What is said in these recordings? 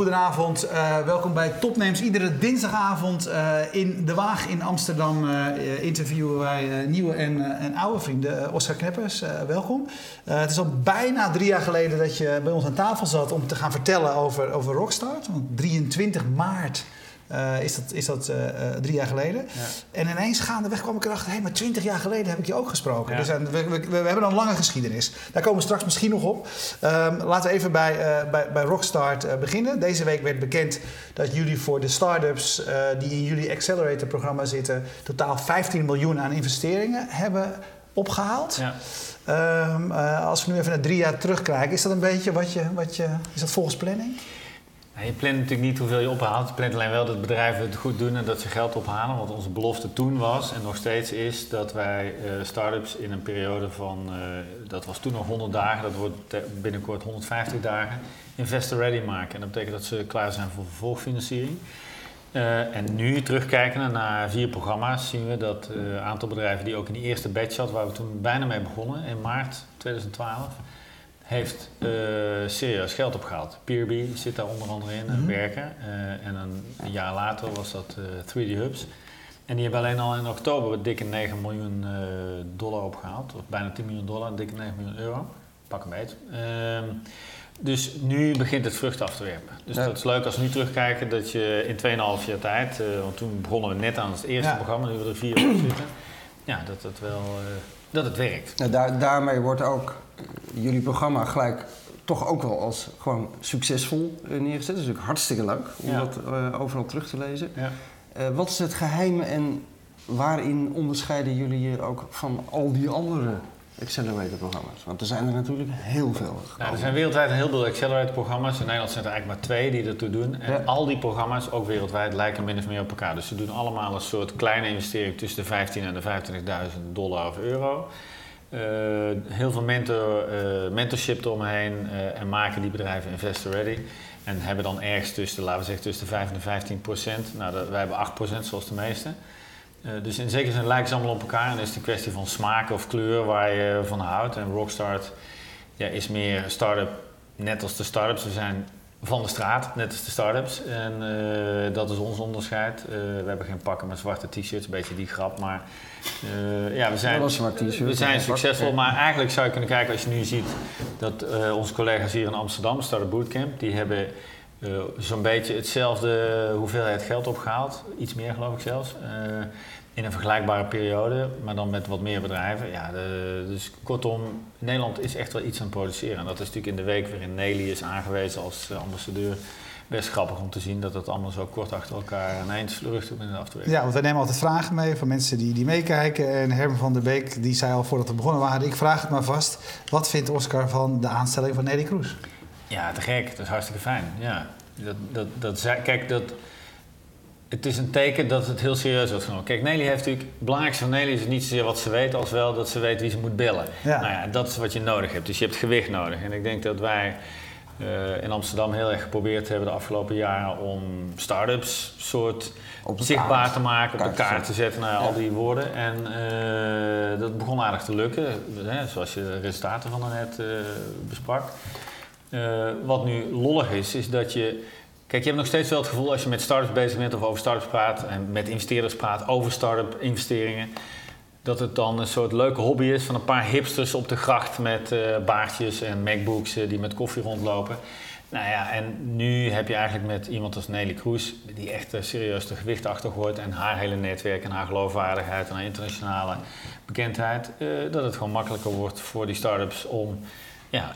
goedenavond. Uh, welkom bij Topnames. Iedere dinsdagavond uh, in De Waag in Amsterdam uh, interviewen wij nieuwe en, en, oude vrienden. Oscar Kneppers, welkom. het is al bijna drie jaar geleden dat je bij ons aan tafel zat om te gaan vertellen over, over Rockstart. Want 23 maart uh, is dat, is dat uh, drie jaar geleden. Ja. En ineens gaandeweg kwam ik erachter... hé, hey, maar twintig jaar geleden heb ik je ook gesproken. Dus we, we, we, hebben een lange geschiedenis. Daar komen we straks misschien nog op. Um, laten we even bij, bij, bij Rockstart beginnen. Deze week werd bekend dat jullie voor de start-ups... die in jullie Accelerator-programma zitten... totaal 15 miljoen aan investeringen hebben opgehaald. Ja. Um, als we nu even naar drie jaar terugkijken... is dat een beetje wat je... Wat je is dat volgens planning? Je plant natuurlijk niet hoeveel je ophaalt. Je plant alleen wel dat bedrijven het goed doen en dat ze geld ophalen. Want onze belofte toen was en nog steeds is dat wij uh, start-ups in een periode van, uh, dat was toen nog 100 dagen, dat wordt binnenkort 150 dagen, investor ready maken. En dat betekent dat ze klaar zijn voor vervolgfinanciering. Uh, en nu terugkijken naar vier programma's zien we dat een aantal bedrijven die ook in die eerste batch zat, waar we toen bijna mee begonnen in maart 2012 heeft uh, serieus geld opgehaald. Peerby zit daar onder andere in, mm werken. Uh, en een, een, jaar later was dat uh, eh, 3D Hubs. En die hebben alleen al in oktober dikke 9 miljoen dollar opgehaald. Of bijna 10 miljoen dollar, dikke 9 miljoen euro. Pak een beetje. Ehm, dus nu begint het vrucht af te werpen. Dus ja. dat is leuk als we nu terugkijken dat je in 2,5 jaar tijd, want toen begonnen we net aan het eerste ja. programma, nu we er vier op zitten, ja, dat het wel dat het werkt. Daar, daarmee wordt ook jullie programma gelijk toch ook wel als gewoon succesvol eh, neergezet. Dat is natuurlijk hartstikke leuk om dat uh, overal terug te lezen. Ja. Uh, wat is het geheim en waarin onderscheiden jullie je ook van al die andere Accelerator-programma's? Want er zijn er natuurlijk heel veel. er zijn wereldwijd heel veel Accelerator-programma's. In Nederland zijn er eigenlijk maar twee die ertoe doen. En al die programma's, ook wereldwijd, lijken min of meer op elkaar. Dus ze doen allemaal een soort kleine investering tussen de 15 en de 25.000 dollar of euro. Uh, heel veel mentor, uh, mentorship eromheen uh, en maken die bedrijven investor ready. En hebben dan ergens tussen, laten we zeggen, tussen de 5 en de 15 procent. Nou, wij hebben 8 procent zoals de meeste. dus in zekere zin lijken ze allemaal op elkaar. En is het een kwestie van smaak of kleur waar je van houdt. En Rockstart ja, is meer start-up, net als de start-ups. We zijn van de straat, net als de start-ups. En uh, dat is ons onderscheid. Uh, we hebben geen pakken met zwarte t-shirts, een beetje die grap. Maar uh, ja, we zijn, we zijn succesvol. Maar eigenlijk zou je kunnen kijken als je nu ziet dat onze collega's hier in Amsterdam, Startup Bootcamp, die hebben zo'n beetje hetzelfde hoeveelheid geld opgehaald. Iets meer geloof ik zelfs in een vergelijkbare periode, maar dan met wat meer bedrijven. Ja, de, dus kortom, Nederland is echt wel iets aan het produceren. En dat is natuurlijk in de week waarin Nelly is aangewezen als ambassadeur best grappig om te zien dat het allemaal zo kort achter elkaar een eind rustig binnen af te werken. Ja, want wij nemen altijd vragen mee van mensen die, die meekijken. En Herman van der Beek die zei al voordat we begonnen waren, ik vraag het maar vast. Wat vindt Oscar van de aanstelling van Nelly Kroes? Ja, te gek. Dat is hartstikke fijn. Ja. Dat, dat, dat, kijk, dat, het is een teken dat het heel serieus wordt genomen. Kijk, Nelly heeft natuurlijk... Het belangrijkste van Nelly is niet zozeer wat ze weet... als wel dat ze weet wie ze moet bellen. Nou ja, dat is wat je nodig hebt. Dus je hebt gewicht nodig. En ik denk dat wij uh, in Amsterdam heel erg geprobeerd hebben... de afgelopen jaren om start-ups soort zichtbaar te maken... op de kaart te zetten naar al die woorden. En uh, dat begon aardig te lukken. Hè, zoals je de resultaten van daarnet uh, besprak. wat nu lollig is, is dat je Kijk, je hebt nog steeds wel het gevoel als je met startups bezig bent of over startups praat en met investeerders praat over start-up investeringen, dat het dan een soort leuke hobby is van een paar hipsters op de gracht met uh, baardjes en MacBooks uh, die met koffie rondlopen. Nou ja, en nu heb je eigenlijk met iemand als Nelly Kroes, die echt uh, serieus de gewicht achter en haar hele netwerk en haar geloofwaardigheid en haar internationale bekendheid, dat het gewoon makkelijker wordt voor die startups om ja,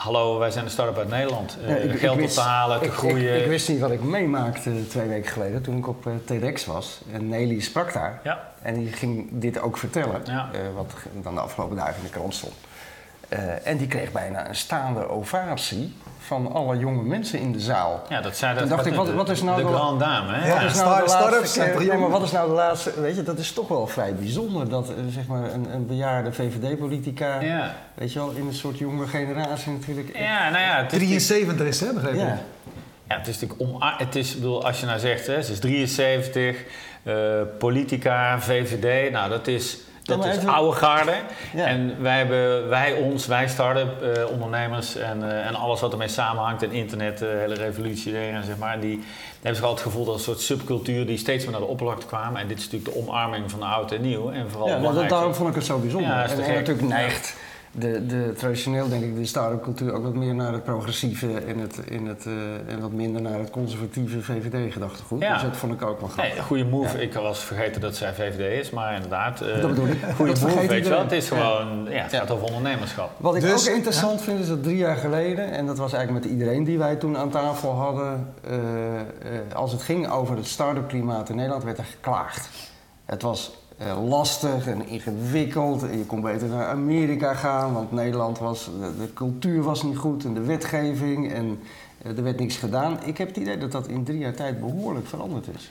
Hallo, wij zijn de start-up uit Nederland. Uh, geld op te halen, te groeien. Ik, ik, wist niet wat ik meemaakte twee weken geleden toen ik op uh, TEDx was. En Nelly sprak daar. Ja. En die ging dit ook vertellen, ja. uh, wat dan de afgelopen dagen in de krant stond. En die kreeg bijna een staande ovatie van alle jonge mensen in de zaal. Ja, dat zei dat. dacht ik, wat, wat is nou de, de grande dame, hè? Wat is nou de laatste ja, maar wat is nou de laatste? Weet je, dat is toch wel vrij bijzonder dat uh, zeg maar een, een bejaarde VVD-politica, ja. weet je wel, in een soort jonge generatie natuurlijk. Ja, nou ja, 73 is, hè, begrepen? Ja. Ja, het is natuurlijk om. Het is, bedoel, als je nou zegt, hè, ze is 73, uh, politica, VVD, nou dat is dat is oude garde. En wij, hebben, wij ons, wij start-up uh, ondernemers en, uh, en alles wat ermee samenhangt, en internet, de hele revolutie erin, zeg maar, die, hebben zich altijd het gevoel dat een soort subcultuur die steeds meer naar de oppervlakte kwamen. En dit is natuurlijk de omarming van oud en nieuw. En vooral ja, nou, daarom vond ik het zo bijzonder. Ja, en, en natuurlijk neigt de, de, traditioneel denk ik de start-up cultuur ook wat meer naar het progressieve en, het, in het, uh, en wat minder naar het conservatieve VVD-gedachtegoed. Ja. Dus dat vond ik ook wel grappig. Nee, goede move. Ik was vergeten dat zij VVD is, maar inderdaad. Uh, dat bedoel ik. Goede move, weet je wel. Het is gewoon, ja, het gaat over ondernemerschap. Wat ik dus- ook interessant vind is dat drie jaar geleden, en dat was eigenlijk met iedereen die wij toen aan tafel hadden, uh, als het ging over het start-up klimaat in Nederland, werd er geklaagd. Het was uh, lastig en ingewikkeld. En je kon beter naar Amerika gaan, want Nederland was, de, cultuur was niet goed en de wetgeving en uh, er werd niks gedaan. Ik heb het idee dat dat in drie jaar tijd behoorlijk veranderd is.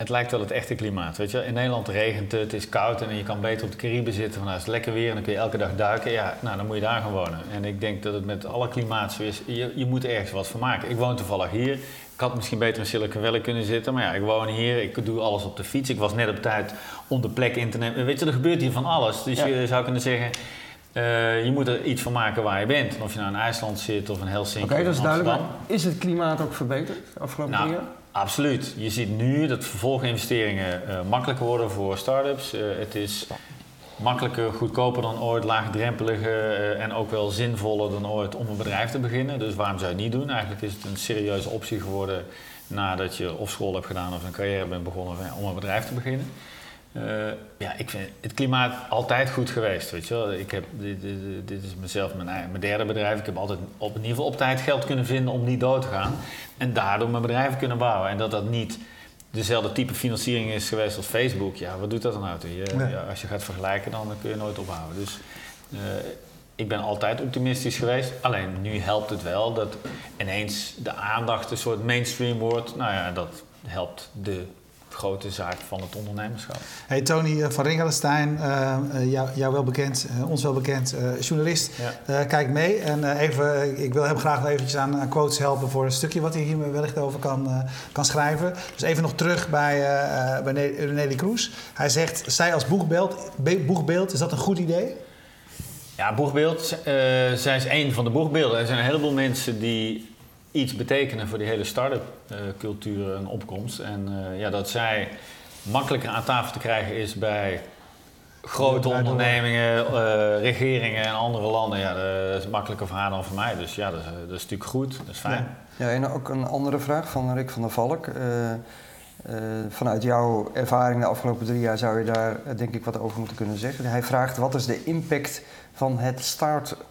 Het lijkt wel het echte klimaat, weet je. In Nederland regent het, het is koud en je kan beter op de Cariben zitten. Van, nou, het is lekker weer en dan kun je elke dag duiken. Ja, nou, dan moet je daar gaan wonen. En ik denk dat het met alle klimaat zo is. Je, je moet ergens wat van maken. Ik woon toevallig hier. Ik had misschien beter in Silicon Valley kunnen zitten, maar ja, ik woon hier, ik doe alles op de fiets. Ik was net op tijd om de plek in te nemen. Weet je, er gebeurt hier van alles. Dus je zou kunnen zeggen, uh, je moet er iets van maken waar je bent. Of je nou in IJsland zit of in Helsinki Oké, okay, dat is duidelijk. is het klimaat ook verbeterd afgelopen nou, jaar? Absoluut. Je ziet nu dat vervolginvesteringen uh, makkelijker worden voor start-ups. Uh, het is makkelijker, goedkoper dan ooit, laagdrempeliger uh, en ook wel zinvoller dan ooit om een bedrijf te beginnen. Dus waarom zou je het niet doen? Eigenlijk is het een serieuze optie geworden nadat je of school hebt gedaan of een carrière bent begonnen om een bedrijf te beginnen. Uh, ja, ik vind het klimaat altijd goed geweest, weet je wel. Ik heb, dit, dit, is mezelf mijn, mijn, derde bedrijf. Ik heb altijd op, in ieder op tijd geld kunnen vinden om niet dood te gaan. En daardoor mijn bedrijf kunnen bouwen. En dat dat niet dezelfde type financiering is geweest als Facebook, ja, wat doet dat dan uit? Je, ja, als je gaat vergelijken, dan kun je nooit ophouden. Dus uh, ik ben altijd optimistisch geweest. Alleen nu helpt het wel dat ineens de aandacht een soort mainstream wordt. Nou ja, dat helpt de grote zaak van het ondernemerschap. Hey Tony eh, van Ringelestein, uh, jou, jou, wel bekend, ons wel bekend, journalist. Ja. kijk mee en even, ik wil hem graag wel eventjes aan, quotes helpen voor een stukje wat hij hier wellicht over kan, kan schrijven. Dus even nog terug bij, bij Nelly Kroes. Hij zegt, zij als boegbeeld, boegbeeld, is dat een goed idee? Ja, boegbeeld, zij is één van de boegbeelden. Er zijn een heleboel mensen die iets betekenen voor die hele start-up uh, cultuur en opkomst. En uh, ja, dat zij makkelijker aan tafel te krijgen is bij grote ondernemingen, uh, regeringen en andere landen. Ja, dat is makkelijker voor haar dan voor mij. Dus ja, dat is, dat is natuurlijk goed, dat is fijn. Ja. ja, en ook een andere vraag van Rick van der Valk. vanuit jouw ervaring de afgelopen drie jaar zou je daar denk ik wat over moeten kunnen zeggen. Hij vraagt wat is de impact van het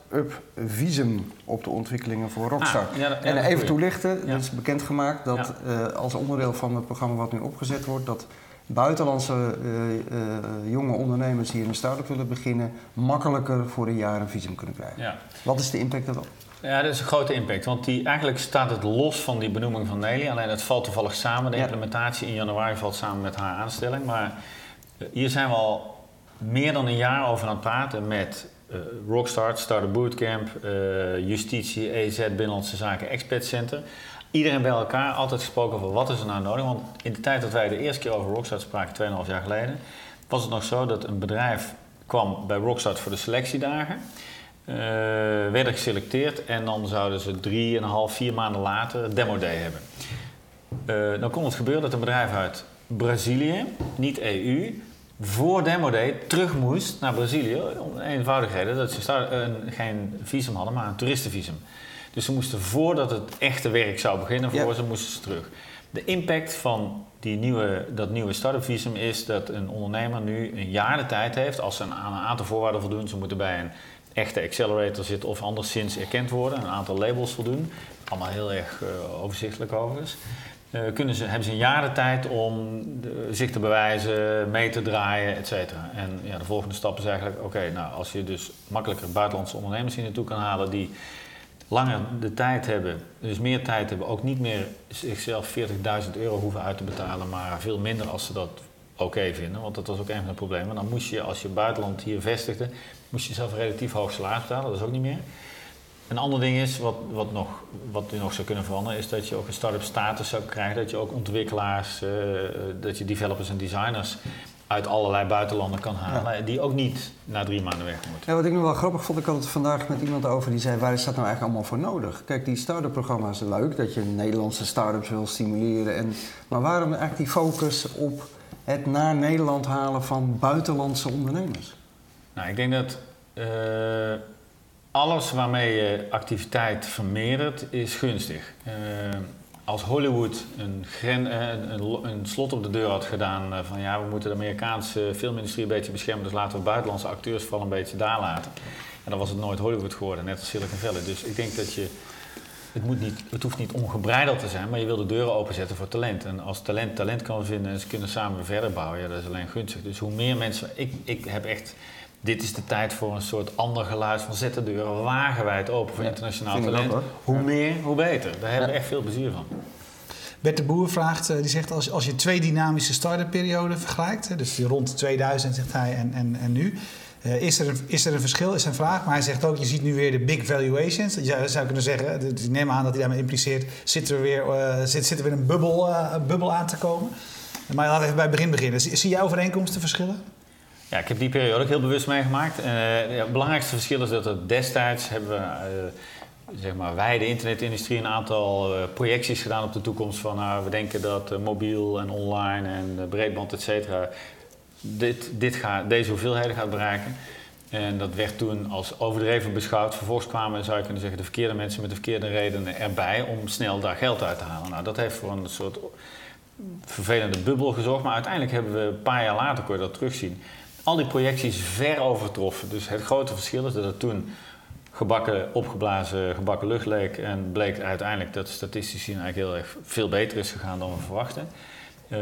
start-up visum op de ontwikkelingen voor Rockstar. Ah, en even toelichten, ja. het is bekendgemaakt dat uh, als onderdeel van het programma wat nu opgezet wordt, dat buitenlandse uh, uh, jonge ondernemers die in een start-up willen beginnen, makkelijker voor een jaar een visum kunnen krijgen. Wat is de impact daarop? Ja, dat is een grote impact. Want die, eigenlijk staat het los van die benoeming van Nelly. Alleen het valt toevallig samen. De implementatie in januari valt samen met haar aanstelling. Maar hier zijn we al meer dan een jaar over aan het praten met uh, Rockstart, Startup Bootcamp, uh, Justitie, EZ, Binnenlandse Zaken, Expert Center. Iedereen bij elkaar, altijd gesproken over wat is er nou nodig. Want in de tijd dat wij de eerste keer over Rockstart spraken, 2,5 jaar geleden, was het nog zo dat een bedrijf kwam bij Rockstart voor de selectiedagen. Uh, werden geselecteerd en dan zouden ze drieënhalf, vier maanden later een demo day hebben. Dan kon het gebeuren dat een bedrijf uit Brazilië, niet EU, voor Demo Day terug moest naar Brazilië. Om eenvoudigheden dat ze een, geen visum hadden, maar een toeristenvisum. Dus ze moesten voordat het echte werk zou beginnen voor ze, moesten ze terug. De impact van die nieuwe, dat nieuwe start-up visum is dat een ondernemer nu een jaar de tijd heeft, als ze aan een aantal voorwaarden voldoen, ze moeten bij een echte accelerator zitten of anderszins erkend worden, een aantal labels voldoen. Allemaal heel erg uh, overzichtelijk overigens. Uh, kunnen ze, hebben ze een jaar de tijd om de, zich te bewijzen, mee te draaien, et cetera. En ja, de volgende stap is eigenlijk, oké, nou als je dus makkelijker buitenlandse ondernemers hier naartoe kan halen die langer de tijd hebben, dus meer tijd hebben, ook niet meer zichzelf 40.000 euro hoeven uit te betalen, maar veel minder als ze dat oké vinden, want dat was ook een van de problemen. Dan moest je, als je buitenland hier vestigde, moest je zelf relatief hoog salaris betalen, dat is ook niet meer. Een ander ding is, wat, wat, nog, wat nog zou kunnen veranderen, is dat je ook een start-up status zou krijgen. Dat je ook ontwikkelaars, uh, dat je developers en designers uit allerlei buitenlanden kan halen. Die ook niet na drie maanden weg moet. Ja, wat ik nog wel grappig vond, ik had het vandaag met iemand over die zei: waar is dat nou eigenlijk allemaal voor nodig? Kijk, die start-up programma's leuk, dat je Nederlandse start-ups wil stimuleren. En, maar waarom eigenlijk die focus op het naar Nederland halen van buitenlandse ondernemers? Nou, ik denk dat uh, alles waarmee je activiteit vermeerdert, is gunstig. Uh, als Hollywood een, eh, een, een, slot op de deur had gedaan uh, van ja, we moeten de Amerikaanse filmindustrie een beetje beschermen, dus laten we buitenlandse acteurs vooral een beetje daar laten. En dan was het nooit Hollywood geworden, net als Silicon Valley. Dus ik denk dat je, het, moet niet, het hoeft niet ongebreideld te zijn, maar je wil de deuren openzetten voor talent. En als talent talent kan vinden en ze kunnen samen verder bouwen, ja, dat is alleen gunstig. Dus hoe meer mensen, ik, ik heb echt dit is de tijd voor een soort ander geluid van zet de deuren wagenwijd open voor internationaal talent. hoe meer, hoe beter. Daar hebben we echt veel plezier van. Bert de Boer vraagt, eh, die zegt als, als je twee dynamische start-up perioden vergelijkt, dus die rond 2000 zegt hij en, en, en nu, uh, is, er een, is er een verschil, is een vraag. Maar hij zegt ook, je ziet nu weer de big valuations. Je zou kunnen zeggen, dus ik neem aan dat hij daarmee impliceert, zit er weer, uh, zit, zit er weer een bubbel, uh, bubbel aan te komen. Maar laten we even bij het begin beginnen. Zie jij overeenkomsten verschillen? Ja, ik heb die periode ook heel bewust meegemaakt. Ja, het belangrijkste verschil is dat er destijds hebben we, uh, zeg maar, wij, de internetindustrie, een aantal uh, projecties gedaan op de toekomst. Van nou, we denken dat mobiel en online en breedband, et cetera, dit, dit gaat, deze hoeveelheden gaat bereiken. En dat werd toen als overdreven beschouwd. Vervolgens kwamen, zou je kunnen zeggen, de verkeerde mensen met de verkeerde redenen erbij om snel daar geld uit te halen. Nou, dat heeft voor een soort vervelende bubbel gezorgd. Maar uiteindelijk hebben we een paar jaar later, kon je dat terugzien al die projecties ver overtroffen. Dus het grote verschil is dat het toen gebakken, opgeblazen, gebakken lucht leek. En bleek uiteindelijk dat statistisch gezien eigenlijk heel erg veel beter is gegaan dan we verwachten. Uh,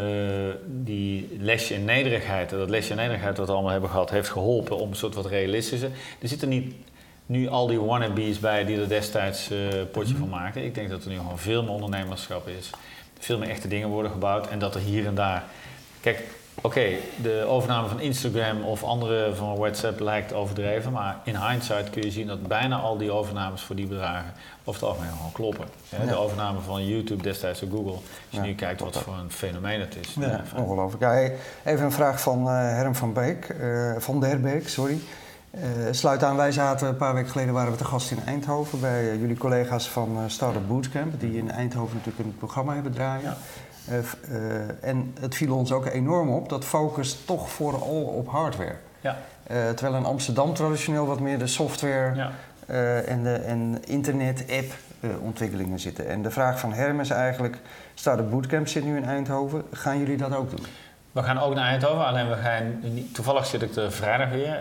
die lesje in nederigheid, dat lesje in nederigheid wat we allemaal hebben gehad, heeft geholpen om een soort wat realistischer. Er zitten niet nu al die wannabes bij die er destijds uh, potje van maakten. Ik denk dat er nu gewoon veel meer ondernemerschap is. Veel meer echte dingen worden gebouwd en dat er hier en daar. Kijk, Oké, de overname van Instagram of andere van WhatsApp lijkt overdreven, maar in hindsight kun je zien dat bijna al die overnames voor die bedragen over het algemeen gewoon kloppen. De overname van YouTube destijds door Google, als je nu kijkt wat voor een fenomeen het is. Ja, ongelooflijk. even een vraag van uh, Herm van Beek, uh, van der Beek, sorry. Uh, sluit aan, wij zaten een paar weken geleden waren we te gast in Eindhoven bij jullie collega's van Startup Bootcamp, die in Eindhoven natuurlijk een programma hebben draaien. Eh, eh, en het viel ons ook enorm op dat focus toch vooral op hardware. Ja. Eh, terwijl in Amsterdam traditioneel wat meer de software ja. en de en internet-app ontwikkelingen zitten. En de vraag van Herm is eigenlijk, staat de bootcamp zit nu in Eindhoven, gaan jullie dat ook doen? We gaan ook naar Eindhoven, alleen we gaan, toevallig zit ik er vrijdag weer,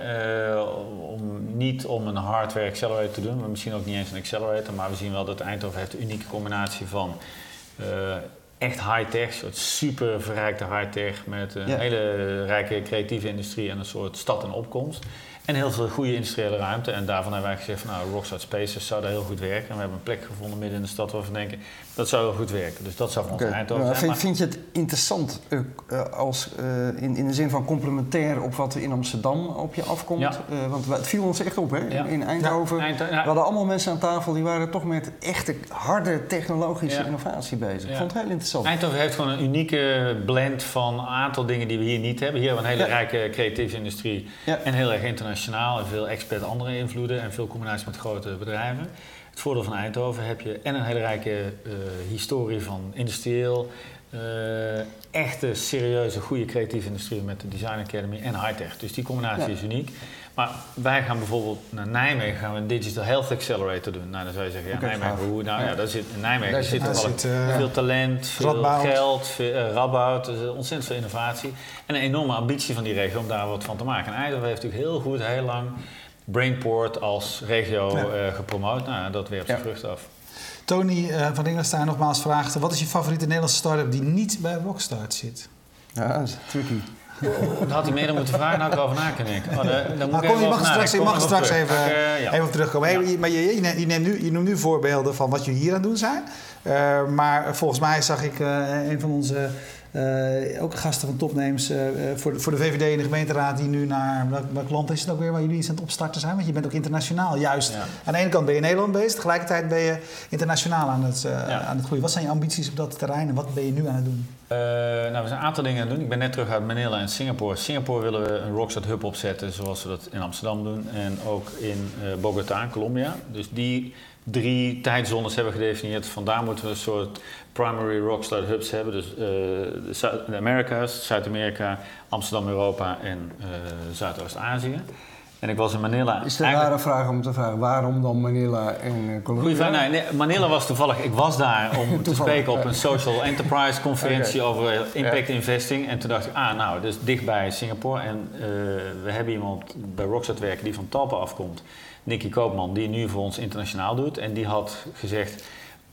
om, niet om een hardware accelerator te doen, maar misschien ook niet eens een accelerator, maar we zien wel dat Eindhoven heeft een unieke combinatie van echt high-tech, een soort super verrijkte high-tech met een hele rijke creatieve industrie en een soort stad in opkomst. En heel veel goede industriële ruimte. En daarvan hebben wij gezegd van nou, Rockstar Spaces zou daar heel goed werken. En we hebben een plek gevonden midden in de stad waar we denken dat zou heel goed werken. Dus dat zou van ons Eindhoven zijn. Vind, vind, je het interessant uh, als, uh, in, in de zin van complementair op wat er in Amsterdam op je afkomt? Ja. Uh, want het viel ons echt op hè, in, in Eindhoven. Eind, we hadden allemaal mensen aan tafel die waren toch met echte harde technologische innovatie bezig. Ik vond het heel interessant. Eindhoven heeft gewoon een unieke blend van een aantal dingen die we hier niet hebben. Hier hebben we een hele rijke creatieve industrie en heel erg internationaal en veel expert andere invloeden en veel combinatie met grote bedrijven. Het voordeel van Eindhoven heb je en een hele rijke uh, historie van industrieel, uh, echte serieuze, goede creatieve industrie met de Design Academy en high-tech. Dus die combinatie is uniek. Maar wij gaan bijvoorbeeld naar Nijmegen gaan we een Digital Health Accelerator doen. Nou, dan zou je zeggen, ja, Nijmegen, hoe? Nou ja, daar zit, in Nijmegen daar zit, zit uh, veel talent, veel geld, veel, uh, Radboud, dus ontzettend veel innovatie. En een enorme ambitie van die regio om daar wat van te maken. En Eindhoven heeft natuurlijk heel goed, heel lang Brainport als regio ja. uh, gepromoot. Nou, dat werpt zijn ja. vrucht af. Tony uh, van Dingelstein nogmaals vraagt... wat is je favoriete Nederlandse start-up die niet bij Rockstart zit? Ja, dat is tricky. Dat had hij meer dan moeten vragen, nou ik over na kunnen denken. Oh, dan moet nou, je mag straks, je mag straks even, uh, ja. even op terugkomen. Ja. Hey, maar je, je, je, neemt nu, je noemt nu voorbeelden van wat je hier aan het doen zijn. Uh, maar volgens mij zag ik uh, een van onze ook gasten van topnames voor, de, voor de VVD en de gemeenteraad die nu naar, welk, land is het ook weer waar jullie iets aan het opstarten zijn? Want je bent ook internationaal, juist. Aan de ene kant ben je Nederland bezig, tegelijkertijd ben je internationaal aan het, aan het groeien. Wat zijn je ambities op dat terrein en wat ben je nu aan het doen? nou, we zijn een aantal dingen aan het doen. Ik ben net terug uit Manila en Singapore. Singapore willen we een Rockstart Hub opzetten, zoals we dat in Amsterdam doen. En ook in Bogota, Colombia. Dus die drie tijdzones hebben gedefinieerd. Vandaar moeten we een soort primary rockstar hubs hebben. Dus uh, de Amerika's, Zuid-Amerika, Amsterdam, Europa en uh, Zuidoost-Azië. En ik was in Manila. Is het een rare vraag om te vragen waarom dan Manila en uh, Colombia? Nee, nee, Manila was toevallig. Ik was daar om te spreken op een social enterprise conferentie over impact investing. En toen dacht ik, ah, nou, dus dichtbij Singapore. En we hebben iemand bij Rockstart werken die van Talpa afkomt. Nicky Koopman, die nu voor ons internationaal doet. En die had gezegd,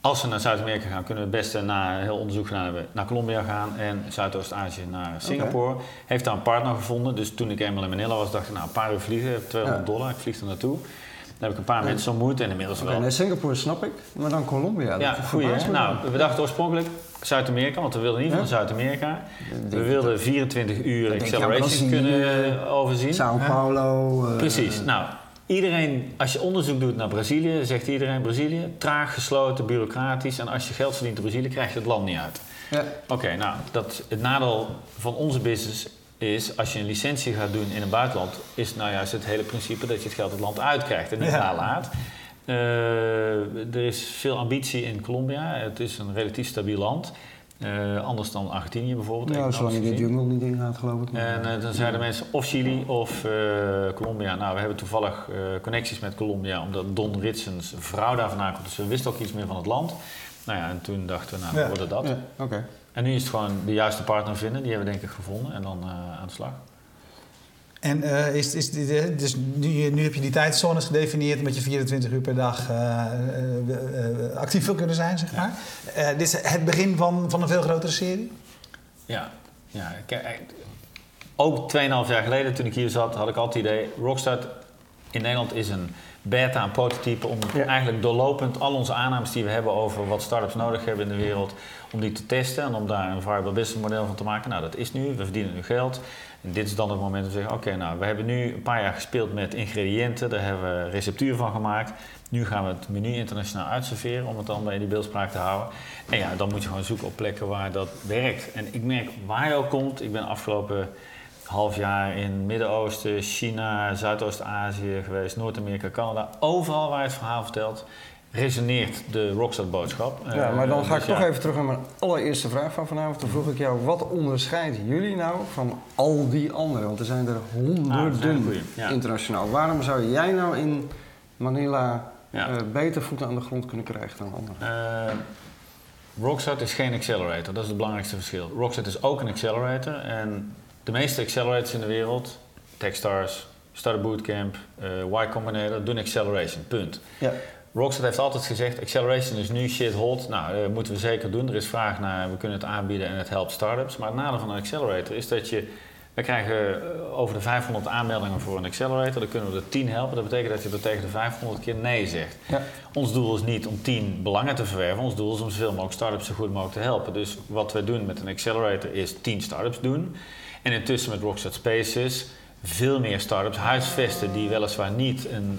als we naar Zuid-Amerika gaan, kunnen we het beste na heel onderzoek hebben, naar Colombia gaan en Zuidoost-Azië naar Singapore. Heeft daar een partner gevonden. Dus toen ik eenmaal in Manila was, dacht ik, nou, een paar uur vliegen, 200 dollar, ik vlieg er naartoe. Dan heb ik een paar mensen ontmoet en inmiddels wel. Nee, Singapore snap ik, maar dan Colombia. Ja, goeie. Nou, we dachten oorspronkelijk Zuid-Amerika, want we wilden ieder geval Zuid-Amerika. We wilden 24 uur acceleration kunnen overzien. Sao Paulo. Uh, Precies. Nou, Iedereen, als je onderzoek doet naar Brazilië, zegt iedereen Brazilië, traag, gesloten, bureaucratisch. En als je geld verdient in Brazilië, krijg je het land niet uit. Ja. Oké, nou, dat, het nadeel van onze business is, als je een licentie gaat doen in een buitenland, is nou juist het hele principe dat je het geld het land uitkrijgt en niet ja. nalaat. Uh, er is veel ambitie in Colombia. Het is een relatief stabiel land. Uh, anders dan Argentinië bijvoorbeeld. Ja, zolang je de jungle niet in gaat, geloof ik. En uh, dan zeiden mensen of Chili of uh, Colombia. Nou, we hebben toevallig connecties met Colombia, omdat Don Ritsens vrouw daar vandaan komt. Dus we wisten ook iets meer van het land. Nou ja, en toen dachten we, nou, dan worden dat. Ja, En nu is het gewoon de juiste partner vinden. Die hebben we denk ik gevonden en dan aan de slag. En uh, is, is, dus nu, nu heb je die tijdzones gedefinieerd omdat je 24 uur per dag uh, uh, actief wil kunnen zijn, zeg maar. dit is het begin van, van een veel grotere serie? Ja, ja. Ook 2,5 jaar geleden toen ik hier zat, had ik altijd het idee... Rockstart in Nederland is een beta, een prototype... om eigenlijk doorlopend al onze aannames die we hebben over wat startups nodig hebben in de wereld... om die te testen en om daar een viable business model van te maken. Nou, dat is nu. We verdienen nu geld. En dit is dan het moment om te zeggen: oké, nou, we hebben nu een paar jaar gespeeld met ingrediënten, daar hebben we receptuur van gemaakt. Nu gaan we het menu internationaal uitserveren om het dan bij die beeldspraak te houden. En ja, dan moet je gewoon zoeken op plekken waar dat werkt. En ik merk waar je ook komt, ik ben afgelopen half jaar in Midden-Oosten, China, Zuidoost-Azië geweest, Noord-Amerika, Canada. Overal waar het verhaal vertelt, resoneert de Rockstar-boodschap. Ja, maar dan eh, ga ik dus toch even terug naar mijn allereerste vraag van vanavond. Toen vroeg ik jou, wat onderscheidt jullie nou van al die anderen? Want er zijn er honderden ah, internationaal. Waarom zou jij nou in Manila uh, beter voeten aan de grond kunnen krijgen dan anderen? Uh, Rockstart is geen accelerator, dat is het belangrijkste verschil. Rockstart is ook een accelerator en de meeste accelerators in de wereld, Techstars, Startup Bootcamp, uh, Y Combinator, doen acceleration, punt. Ja. Rockset heeft altijd gezegd, acceleration is nu shit hot. Nou, dat moeten we zeker doen. Er is vraag naar, we kunnen het aanbieden en het helpt startups. Maar het nadeel van een accelerator is dat je... We krijgen eh, over de 500 aanmeldingen voor een accelerator. Dan kunnen we er 10 helpen. Dat betekent dat je er tegen de 500 keer nee zegt. Ja. Ons doel is niet om 10 belangen te verwerven. Ons doel is om zoveel mogelijk startups zo goed mogelijk te helpen. Dus wat we doen met een accelerator is 10 startups doen. En intussen met Rockset Spaces veel meer start-ups huisvesten die weliswaar niet een...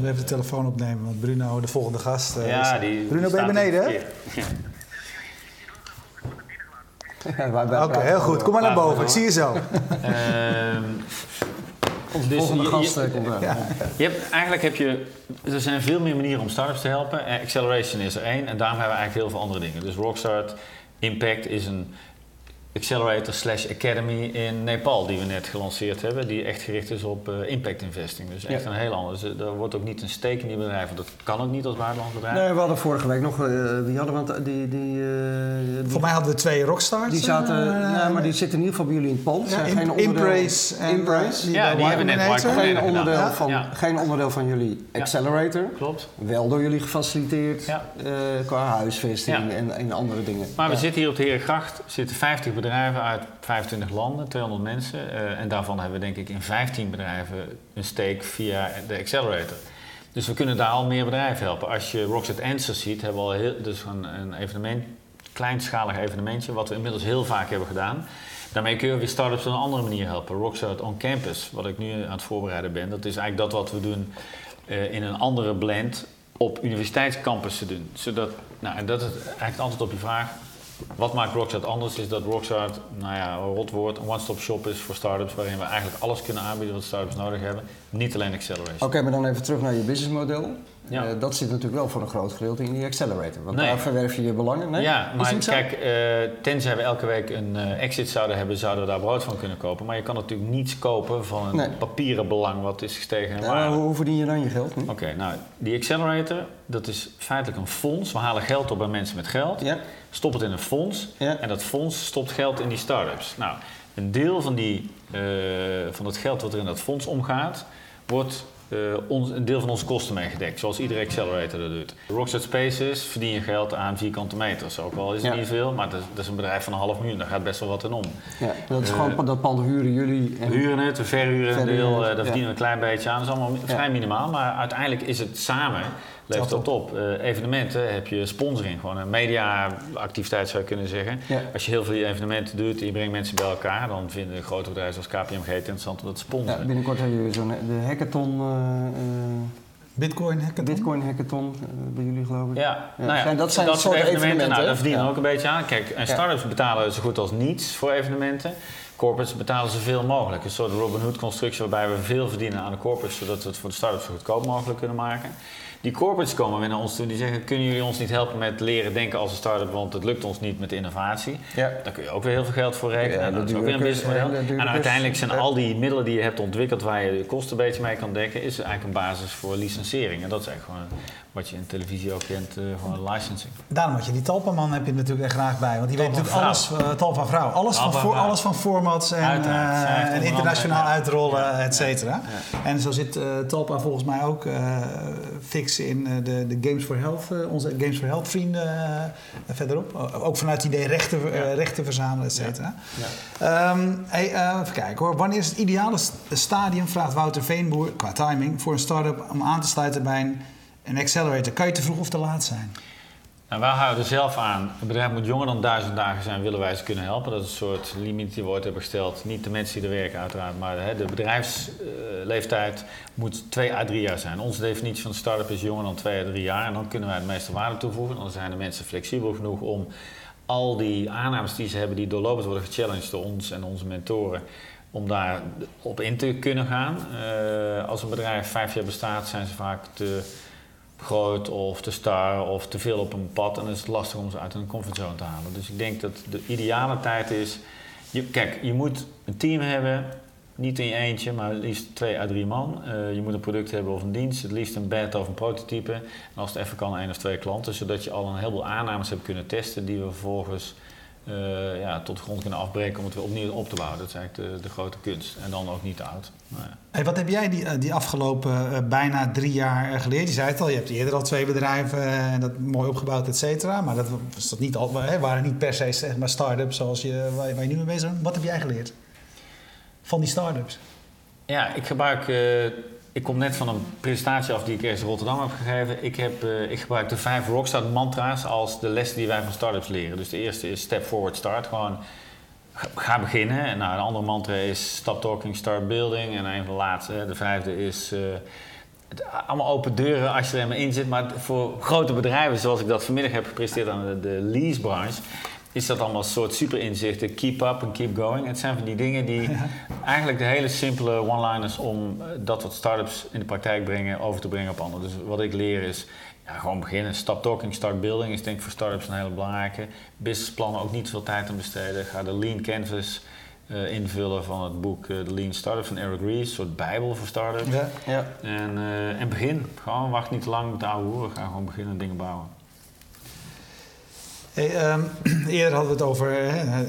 Uh, even de telefoon opnemen, want Bruno, de volgende gast... Uh, ja, die, Bruno, ben je beneden, hè? Ja. Oké, heel goed. Kom maar naar boven. Ik zie je zo. Uh, Onze dus volgende gast je, komt ja. je hebt, Eigenlijk heb je... Er zijn veel meer manieren om startups te helpen. Acceleration is er één. En daarom hebben we eigenlijk heel veel andere dingen. Dus Rockstart, Impact is een Accelerator slash Academy in Nepal, die we net gelanceerd hebben, die echt gericht is op uh, impact investing. Dus echt een heel ander. Dus, er wordt ook niet een steek in die bedrijven. Dat kan ook niet als buitenlands bedrijf. Nee, we hadden vorige week nog, uh, wie hadden we, die, die, uh, die, Voor mij hadden we twee rockstars. Die zaten, nee, maar die zitten in ieder geval bij jullie in het pand. Ja, geen onderdeel, Impraise. Impraise. ja, die hebben net geen onderdeel, van, geen onderdeel van jullie Accelerator. Klopt. Wel door jullie gefaciliteerd qua huisvesting en, en andere dingen. Maar we zitten hier op de Herengracht, zitten 50 bedrijven bedrijven uit 25 landen, 200 mensen. Uh, en daarvan hebben we denk ik in 15 bedrijven een steek via de accelerator. Dus we kunnen daar al meer bedrijven helpen. Als je Rockset Answers ziet, hebben we al heel, dus een, een evenement kleinschalig evenementje, wat we inmiddels heel vaak hebben gedaan. Daarmee kun je weer start-ups op een andere manier helpen. Rockstart on Campus, wat ik nu aan het voorbereiden ben, dat is eigenlijk dat wat we doen uh, in een andere blend op universiteitscampus te doen. Zodat, nou, en dat is eigenlijk antwoord op je vraag. Wat maakt Rockstart anders is dat Rockstart, nou ja, een rotwoord, een one-stop shop is voor startups waarin we eigenlijk alles kunnen aanbieden wat startups nodig hebben. Niet alleen acceleration. Oké, maar dan even terug naar je businessmodel. Ja. Uh, dat zit natuurlijk wel voor een groot gedeelte in die accelerator. Want daar verwerf je je belangen. Nee? Ja, maar kijk, uh, tenzij we elke week een uh, exit zouden hebben, zouden we daar brood van kunnen kopen. Maar je kan natuurlijk niets kopen van een nee. papieren belang wat is gestegen in waarde. hoe verdien je dan je geld? Oké, nou, die accelerator, dat is feitelijk een fonds. We halen geld op bij mensen met geld. Ja. Stop het in een fonds. Ja. En dat fonds stopt geld in die start-ups. Nou, een deel van, die, van het geld wat er in dat fonds omgaat, wordt uh, ons, een deel van onze kosten meegedekt, zoals iedere accelerator dat doet. Rockset Spaces verdien je geld aan vierkante meters. Ook al is het niet veel, maar dat, dat, is een bedrijf van een half miljoen, daar gaat best wel wat in om. Ja, dat is uh, gewoon dat pand huren jullie. En... We huren het, we verhuren een deel, uh, daar verdienen we een klein beetje aan. Dat is allemaal vrij minimaal, maar uiteindelijk is het samen levert dat op. Uh, evenementen heb je sponsoring, gewoon een mediaactiviteit zou je kunnen zeggen. Als je heel veel evenementen doet en je brengt mensen bij elkaar, dan vinden grote bedrijven als KPMG het interessant om dat te sponsoren. Ja, binnenkort hebben jullie zo'n de hackathon. Uh, Bitcoin hackathon? Bitcoin hackathon bij jullie geloof ik. Ja, Nou ja dat zijn dat soort evenementen. evenementen. Nou, daar verdienen we ook een beetje aan. Kijk, en startups betalen zo goed als niets voor evenementen. Corporates betalen zoveel mogelijk. Een soort Robin Hood constructie waarbij we veel verdienen aan de corporates, zodat we het voor de startups zo goedkoop mogelijk kunnen maken. Die corporates komen weer naar ons toe die zeggen: Kunnen jullie ons niet helpen met leren denken als een start-up? Want het lukt ons niet met innovatie. Ja. Daar kun je ook weer heel veel geld voor rekenen. Ja, dat, is ook weer een businessmodel. En uiteindelijk zijn al die middelen die je hebt ontwikkeld waar je de kosten een beetje mee kan dekken, is eigenlijk een basis voor licensering. En dat is eigenlijk gewoon wat je in televisie ook kent, uh, gewoon licensing. Daarom had je die Talpa-man heb je natuurlijk echt graag bij. Want die weet natuurlijk alles, uh, Talpa vrouw, alles, van, voor, alles van formats en, uh, en internationaal uitrollen, et cetera. Ja, en zo zit Talpa volgens mij ook fix in de, de Games for Health, onze Games for Health vrienden verderop. Ook vanuit het idee rechten, rechten verzamelen, et cetera. Um, hey, even kijken hoor. Wanneer is het ideale stadium, vraagt Wouter Veenboer, qua timing, voor een start-up om aan te sluiten bij een een accelerator, kan je te vroeg of te laat zijn? Nou, wij houden zelf aan, een bedrijf moet jonger dan duizend dagen zijn, willen wij ze kunnen helpen. Dat is een soort limiet die we ooit hebben gesteld. Niet de mensen die er werken uiteraard, maar hè, de bedrijfsleeftijd moet twee à drie jaar zijn. Onze definitie van start-up is jonger dan twee à drie jaar. En dan kunnen wij het meeste waarde toevoegen. Dan zijn de mensen flexibel genoeg om al die aannames die ze hebben, die doorlopend worden gechallenged door ons en onze mentoren, om daar op in te kunnen gaan. Uh, als een bedrijf vijf jaar bestaat, zijn ze vaak te groot of te star of te veel op een pad. En dan is het lastig om ze uit een comfortzone te halen. Dus ik denk dat de ideale tijd is. Je, kijk, je moet een team hebben. Niet in je eentje, maar liefst twee à drie man. Uh, je moet een product hebben of een dienst. Het liefst een beta of een prototype. En als het even kan, één of twee klanten. Zodat je al een heleboel aannames hebt kunnen testen. Die we vervolgens uh, ja, tot de grond kunnen afbreken om het weer opnieuw op te bouwen. Dat is eigenlijk de, de grote kunst. En dan ook niet te oud. Nou ja. hey, wat heb jij die, eh, die afgelopen uh, bijna drie jaar geleerd? Je zei het al, je hebt eerder al twee bedrijven en dat mooi opgebouwd, et cetera. Maar dat, was dat niet al, hè, waren niet per se zeg maar start-ups zoals je, waar, waar je nu mee bezig bent. Wat heb jij geleerd van die start-ups? Ja, ik gebruik ik kom net van een presentatie af die ik eerst in Rotterdam heb gegeven. Ik, heb, uh, ik gebruik de vijf Rockstar mantra's als de les die wij van startups leren. Dus de eerste is step forward start. Gewoon ga beginnen. En nou, een andere mantra is stop talking, start building. En een van de laatste, de vijfde is... Uh, allemaal open deuren als je er helemaal in zit. Maar voor grote bedrijven, zoals ik dat vanmiddag heb gepresteerd aan de, de leasebranche is dat allemaal een soort super inzichten. Keep up en keep going. Het zijn van die dingen die eigenlijk de hele simpele one-liners om eh, dat wat startups in de praktijk brengen, over te brengen op anderen. Dus wat ik leer is ja, gewoon beginnen. Stop talking, start building is denk ik voor startups een hele belangrijke. Businessplannen ook niet veel tijd aan besteden. Ga de lean canvas uh, invullen van het boek uh, The Lean Startup van Eric Ries, een soort bijbel voor startups. Ja, ja. En, uh, en begin. Gewoon wacht niet te lang met de oude hoeren. Ga gewoon beginnen en dingen bouwen. Hey, um, eerder hadden we het over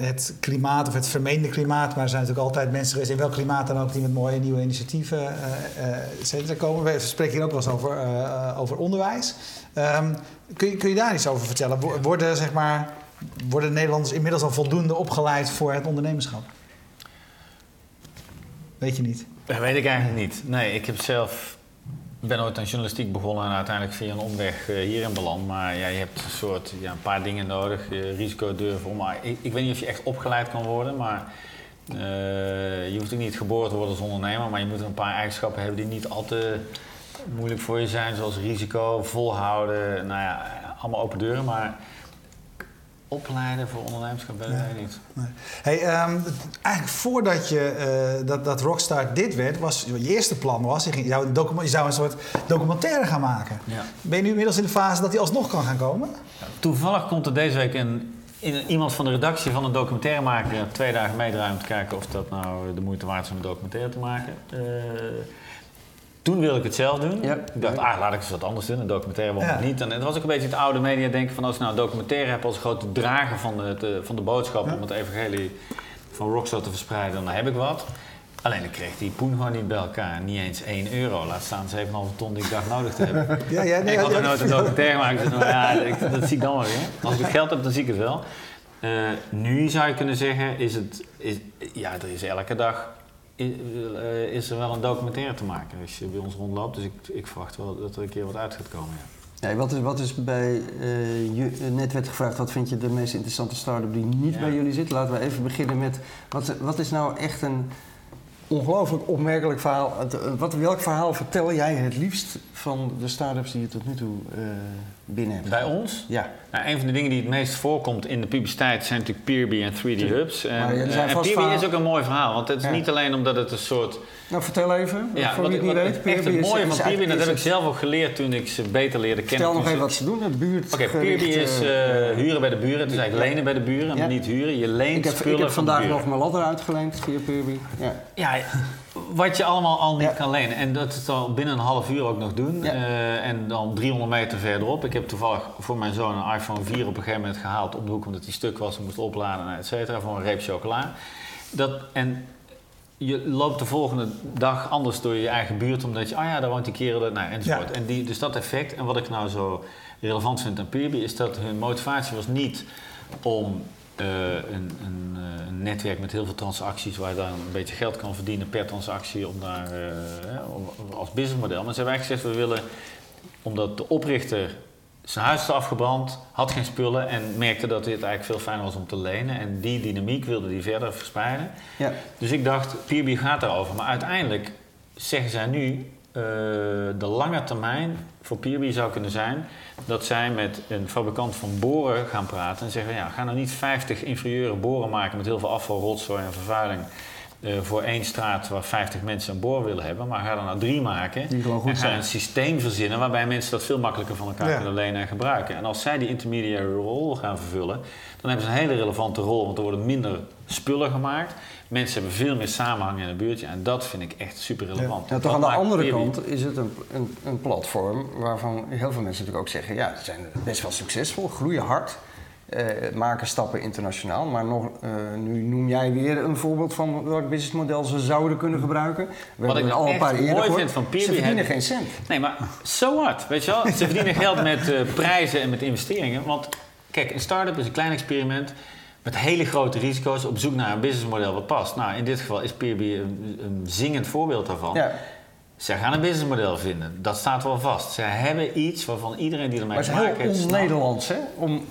het klimaat of het vermeende klimaat. Maar er zijn natuurlijk altijd mensen geweest, in welk klimaat dan ook, die met mooie nieuwe initiatieven uh, uh, komen. We spreken hier ook wel eens over, uh, over onderwijs. Um, kun, je, kun je daar iets over vertellen? Worden, zeg maar, worden Nederlanders inmiddels al voldoende opgeleid voor het ondernemerschap? Weet je niet? Dat weet ik eigenlijk niet. Nee, ik heb zelf ben ooit aan journalistiek begonnen en uiteindelijk via een omweg uh, hierin beland. Maar ja, je hebt een soort ja, een paar dingen nodig. Risico durven om. Ik, ik, weet niet of je echt opgeleid kan worden, maar uh, je hoeft ook niet geboren te worden als ondernemer. Maar je moet een paar eigenschappen hebben die niet al te moeilijk voor je zijn, zoals risico, volhouden. Nou ja, allemaal open deuren. Maar opleiden voor ondernemerschap, weet ik niet. Nee. Hey, um, eigenlijk voordat je, uh, dat, dat Rockstar dit werd, was je eerste plan was, je, ging, je, zou, je zou een soort documentaire gaan maken. Ja. Ben je nu inmiddels in de fase dat die alsnog kan gaan komen? Toevallig komt er deze week een, in, iemand van de redactie van een documentaire maken twee dagen meedraaien om te kijken of dat nou de moeite waard is om een documentaire te maken. Uh, toen wilde ik het zelf doen. Ik dacht, ah, laat ik eens wat anders doen. Een documentaire waarom ja. niet. En het was ook een beetje het oude media denken van als je nou een documentaire hebt als grote drager van de, de van de boodschap om het evangelie van Rockstar te verspreiden, dan heb ik wat. Alleen ik kreeg die poen gewoon niet bij elkaar. Niet eens 1 euro. Laat staan 7,5 ton die ik dacht nodig te hebben. Ja, ja, nee, ik had er nooit een documentaire gemaakt. Dus, ja, ik, dat zie ik dan wel weer. Als ik geld heb, dan zie ik het wel. Uh, nu zou je kunnen zeggen, is het, is, ja, er is elke dag eh, is er wel een documentaire te maken als je bij ons rondloopt. Dus ik, ik verwacht wel dat er een keer wat uit gaat komen. Ja. Ja, wat, is, wat is bij, uh, je, net werd gevraagd, wat vind je de meest interessante start-up die niet bij jullie zit? Laten we even beginnen met, wat, wat is nou echt een ongelooflijk opmerkelijk verhaal. Wat, welk verhaal vertel jij het liefst van de start-ups die je tot nu toe uh, binnen hebt? Bij ons? Ja. Nou, een van de dingen die het meest voorkomt in de publiciteit zijn natuurlijk Peerby en 3D Hubs. En, maar uh, en Peerby is ook een mooi verhaal, want het is niet alleen omdat het een soort... Nou, vertel even, ja, voor wie het niet weet. Echt het mooie van Peerby, dat heb ik zelf ook geleerd toen ik ze beter leerde kennen. Stel nog even wat ze doen, het buurt. Oké, okay, Peerby is uh, huren bij de buren. Het is eigenlijk lenen bij de buren, maar niet huren. Je leent ik heb, spullen Ik heb vandaag nog mijn ladder uitgeleend via Peerby. Ja. ja, wat je allemaal al niet kan lenen. En dat is al binnen een half uur ook nog doen. Uh, en dan 300 meter verderop. Ik heb toevallig voor mijn zoon een iPhone 4 op een gegeven moment gehaald op de hoek omdat die stuk was en moest opladen, et cetera, voor een reep chocola. Dat, en je loopt de volgende dag anders door je eigen buurt, omdat je, ah ja, daar woont die kerel, nou, enzovoort. En die, dus dat effect, en wat ik nou zo relevant vind aan Peerby, is dat hun motivatie was niet om een, een, uh, een, netwerk met heel veel transacties waar je dan een beetje geld kan verdienen per transactie om daar, uh, als businessmodel. Maar ze hebben eigenlijk gezegd, we willen, omdat de oprichter zijn huis is afgebrand, had geen spullen en merkte dat dit eigenlijk veel fijner was om te lenen. En die dynamiek wilde die verder verspreiden. Ja. Dus ik dacht, Peerby gaat daarover. Maar uiteindelijk zeggen zij nu, uh, de lange termijn voor Peerby zou kunnen zijn dat zij met een fabrikant van boren gaan praten en zeggen: ja, ga nou niet 50 inferieure boren maken met heel veel afval, rotzooi en vervuiling. Uh, voor één straat waar 50 mensen een boor willen hebben, maar ga er nou drie maken. en ga een systeem verzinnen waarbij mensen dat veel makkelijker van elkaar kunnen lenen en gebruiken. En als zij die intermediary rol gaan vervullen, dan hebben ze een hele relevante rol, want er worden minder spullen gemaakt. Mensen hebben veel meer samenhang in het buurtje en dat vind ik echt super relevant. Ja. toch aan de andere kant is het een, een, een, platform waarvan heel veel mensen natuurlijk ook zeggen: ja, ze zijn best wel succesvol, groeien hard. Uh, maken stappen internationaal. Maar nog, uh, nu noem jij weer een voorbeeld van welk businessmodel ze zouden kunnen gebruiken. We Wat ik al een paar mooi vind van Peerby... Ze verdienen geen cent. Nee, maar so what? Weet je wel? Ze verdienen geld met uh, prijzen en met investeringen. Want kijk, een start-up is een klein experiment met hele grote risico's op zoek naar een businessmodel wat past. Nou, in dit geval is Peerby een, een zingend voorbeeld daarvan. Ja. Zij gaan een businessmodel vinden. Dat staat wel vast. Zij hebben iets waarvan iedereen die ermee te maken heeft... Maar het is heel on-Nederlands, hè? Om,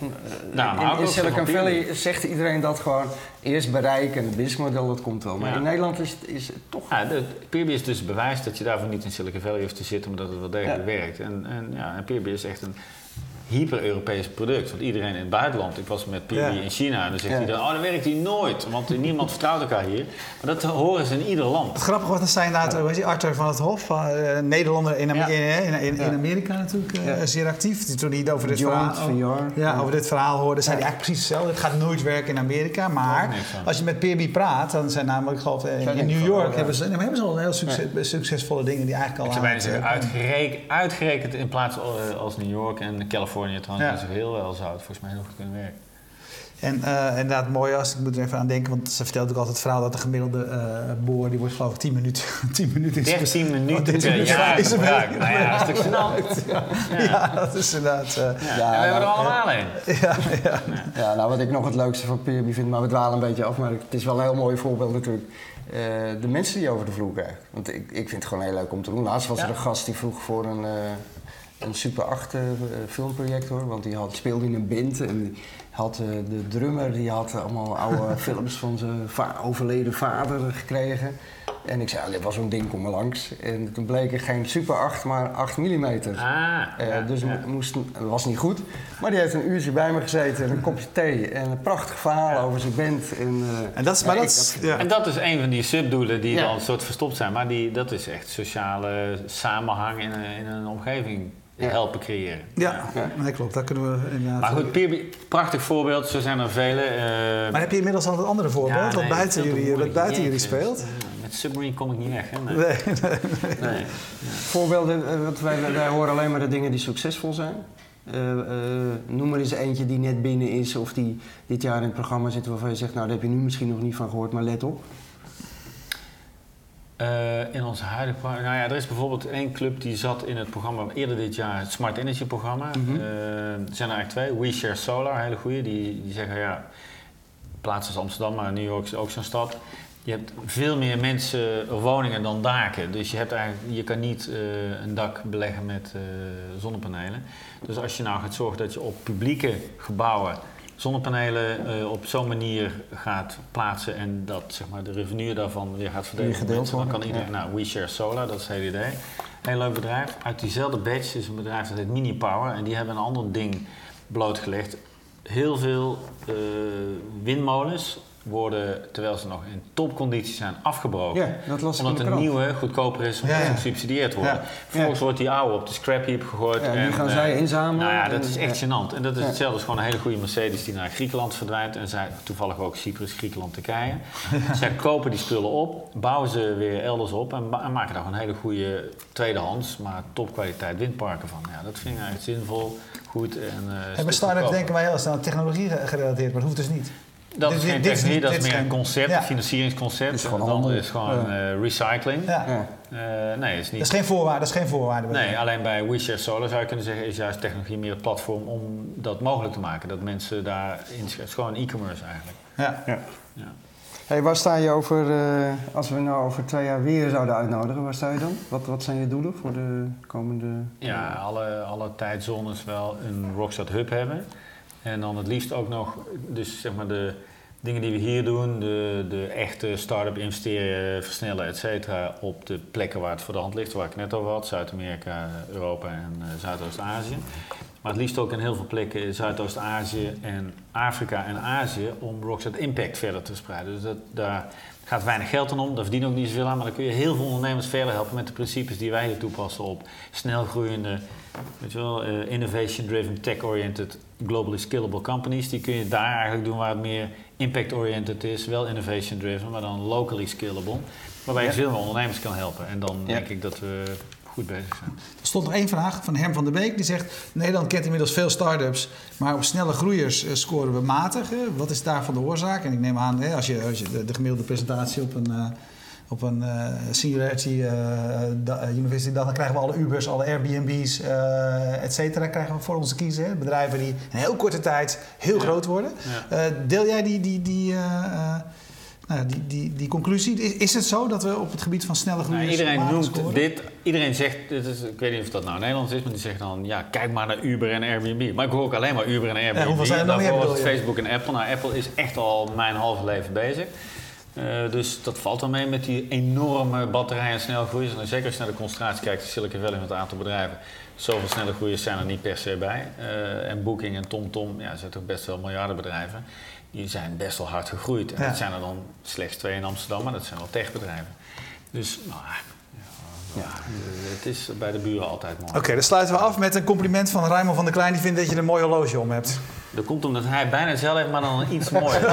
nou, in, in Silicon Valley zegt iedereen dat gewoon... eerst bereiken en het businessmodel, dat komt wel. Maar in Nederland is het, is het toch... Ja, de, is dus bewijs dat je daarvoor niet in Silicon Valley hoeft te zitten... maar dat het wel degelijk werkt. En, en, ja, en Peerby is echt een hyper-Europees product. Want iedereen in het buitenland, ik was met Piri in China, en dan zegt ja. iedereen, oh, dan werkt hij nooit, want niemand vertrouwt elkaar hier. Maar dat horen ze in ieder land. Het grappige was, dat zijn inderdaad, ja. Arthur van het Hof, uh, Nederlander in, Amer in, in, in, Amerika natuurlijk uh, zeer actief. Toen hij over dit, verhaal, ja, over dit verhaal hoorde, zei hij eigenlijk precies hetzelfde. Het gaat nooit werken in Amerika, maar als je met Peerby praat, dan zijn namelijk, ik geloof, in, in New York hebben ze, hebben ze al heel succes, succesvolle dingen die eigenlijk al Ik zou bijna zeggen, uitgerekend, uitgerekend in plaats als New York en Californië Californië trouwens ja. heel wel zou het volgens mij heel goed kunnen werken. En uh, inderdaad, mooi als ik moet er even aan denken, want ze vertelt ook altijd het verhaal dat de gemiddelde uh, boor, die wordt geloof ik 10 minuten, 10 minuten is 13 minuten per jaar is gebruikt. Nou ja, dat is ja. Ja. ja, dat is inderdaad... Uh, ja. ja en we hebben er allemaal een. Ja, ja. ja, nou wat ik nog het leukste van Peerby vind, maar we dwalen een beetje af, maar het is wel een heel mooi voorbeeld natuurlijk de mensen die over de vloer krijgt. Want ik, ik vind het gewoon heel leuk om te doen. Laatst was er een gast die vroeg voor een, een Super 8 filmprojector. Want die had, speelde in een band en had de drummer die had allemaal oude films van zijn overleden vader gekregen. En ik zei, oh, dit was zo'n ding, kom maar langs. En toen bleek er geen Super 8, maar 8 mm. Ah, uh, dus ja. Moest, dat was niet goed. Maar die heeft een uurtje bij me gezeten en een kopje thee. En een prachtig verhaal over zijn band. En, uh, en, dat is, maar dat, en dat is een van die subdoelen die dan een soort verstopt zijn. Maar die, dat is echt sociale samenhang in, in een omgeving helpen creëren. Ja, ja. Nee, klopt. Dat kunnen we inderdaad... Maar goed, Peer, prachtig voorbeeld. Zo zijn er vele. Uh, maar heb je inmiddels al een andere voorbeeld? wat buiten jullie, wat buiten jullie speelt? met Submarine kom ik niet weg. Hè? Nee. nee, nee, nee. Voorbeelden, eh, wat wij, wij horen alleen maar de dingen die succesvol zijn. Uh, uh, noem maar eens eentje die net binnen is of die dit jaar in het programma zit waarvan je zegt, nou daar heb je nu misschien nog niet van gehoord, maar let op. Uh, in ons huidige programma. Nou ja, er is bijvoorbeeld één club die zat in het programma eerder dit jaar, het Smart Energy programma. Mm -hmm. er zijn er eigenlijk twee. We Share Solar, hele goede. Die, die zeggen ja, plaatsen als Amsterdam, maar New York is ook zo'n stad je hebt veel meer mensen, woningen dan daken. Dus je, hebt eigenlijk, je kan niet uh, een dak beleggen met zonnepanelen. Dus als je nou gaat zorgen dat je op publieke gebouwen zonnepanelen uh, op zo'n manier gaat plaatsen en dat zeg maar, de revenue daarvan weer gaat verdelen, dan kan iedereen, nou, We Share Solar, dat is het hele idee. Heel leuk bedrijf. Uit diezelfde batch is een bedrijf dat heet Mini Power en die hebben een ander ding blootgelegd. Heel veel windmolens worden, terwijl ze nog in topconditie zijn, afgebroken. Ja, dat las omdat een nieuwe goedkoper is om ja, gesubsidieerd te worden. Vervolgens wordt die oude op de scrap heap gegooid. en die gaan uh, zij inzamelen. Nou ja, dat is echt gênant. En dat is hetzelfde als gewoon een hele goede Mercedes die naar Griekenland verdwijnt. En zij, toevallig ook Cyprus, Griekenland, Turkije. zij kopen die spullen op, bouwen ze weer elders op en, en maken daar gewoon een hele goede tweedehands, maar topkwaliteit windparken van. Ja, dat vind ik eigenlijk zinvol, goed. En, uh, en bij start denken wij heel snel aan technologie gerelateerd, maar dat hoeft dus niet. Dat is geen technologie, dat is meer een concept, een financieringsconcept. Is gewoon andere is gewoon uh, recycling. Ja. Uh, nee, is niet. Dat is geen voorwaarde. Dat is geen voorwaarde nee, alleen bij WeShare Solar zou je kunnen zeggen, is juist technologie meer het platform om dat mogelijk te maken. Dat mensen daar in Het is gewoon e-commerce eigenlijk. Ja. ja. ja. Hey, waar sta je over, uh, als we nou over twee jaar weer zouden uitnodigen, waar sta je dan? Wat, wat zijn je doelen voor de komende... Ja, alle, alle tijdzones wel een Rockstad Hub hebben. En dan het liefst ook nog, dus zeg maar de dingen die we hier doen, de, de echte start-up investeren, versnellen, et cetera, op de plekken waar het voor de hand ligt, waar ik net over had, Zuid-Amerika, Europa en uh, Zuidoost-Azië. Maar het liefst ook in heel veel plekken in Zuidoost-Azië en Afrika en Azië om Rockset Impact verder te spreiden. Dus dat, daar gaat weinig geld aan om, daar verdienen ook niet zoveel aan, maar dan kun je heel veel ondernemers verder helpen met de principes die wij hier toepassen op snel groeiende Weet je wel, uh, innovation-driven, tech-oriented, globally scalable companies. Die kun je daar eigenlijk doen waar het meer impact-oriented is. Wel innovation-driven, maar dan locally scalable. Waarbij je veel meer ondernemers kan helpen. En dan denk ik dat we goed bezig zijn. Er stond nog één vraag van Herm van der Beek. Die zegt, Nederland kent inmiddels veel start-ups. Maar op snelle groeiers uh, scoren we matig. Wat is daarvan de oorzaak? En ik neem aan, hè, als je, als je de, de, gemiddelde presentatie op een... Uh, op een uh, Singularity uh, da, University dan krijgen we alle Ubers, alle Airbnb's, uh, et cetera, krijgen we voor ons te kiezen. Hè? Bedrijven die in heel korte tijd heel groot worden. Ja. deel jij die, die, die, nou, die, die, die conclusie? Is, het zo dat we op het gebied van snelle groei... Nou, iedereen noemt dit, iedereen zegt, dit is, ik weet niet of dat nou Nederlands is, maar die zegt dan, ja, kijk maar naar Uber en Airbnb. Maar ik hoor ook alleen maar Uber en Airbnb. Ja, hoeveel zijn er nog meer, Facebook en Apple. Nou, Apple is echt al mijn halve leven bezig. Uh, dus dat valt dan mee met die enorme batterijen en snel groeien. En zeker als je naar de concentratie kijkt in Silicon Valley met het aantal bedrijven. Zoveel snelle groeiers zijn er niet per se bij. Uh, en Booking en TomTom, ja, zijn toch best wel miljardenbedrijven. Die zijn best wel hard gegroeid. En ja. dat zijn er dan slechts twee in Amsterdam, maar dat zijn wel techbedrijven. Dus nou, ja, het is bij de buren altijd mooi. Oké, dan sluiten we af met een compliment van Raymond van der Klein. Die vindt dat je een mooi horloge om hebt. Dat komt omdat hij bijna hetzelfde heeft, maar dan iets mooier.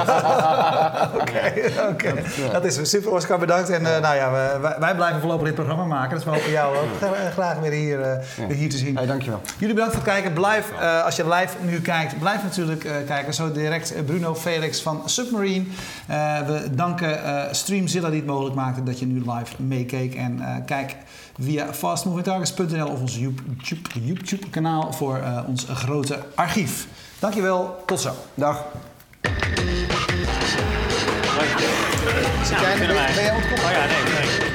Oké, dat is super. Oscar, bedankt. En uh, nou ja, wij, wij, blijven voorlopig dit programma maken. Dus we hopen jou ook graag weer hier, uh, weer hier te zien. Hey, dankjewel. Jullie bedankt voor het kijken. Blijf, uh, als je live nu kijkt, blijf natuurlijk kijken. Zo direct Bruno Felix van Submarine. we danken Streamzilla die het mogelijk maakte dat je nu live meekeek. En kijk via fastmovingtargets.nl of ons YouTube-kanaal voor ons grote archief. Dankjewel, tot zo. Dag. Zit jij, ben, ben jij ontkoppeld? Oh ja, nee, nee.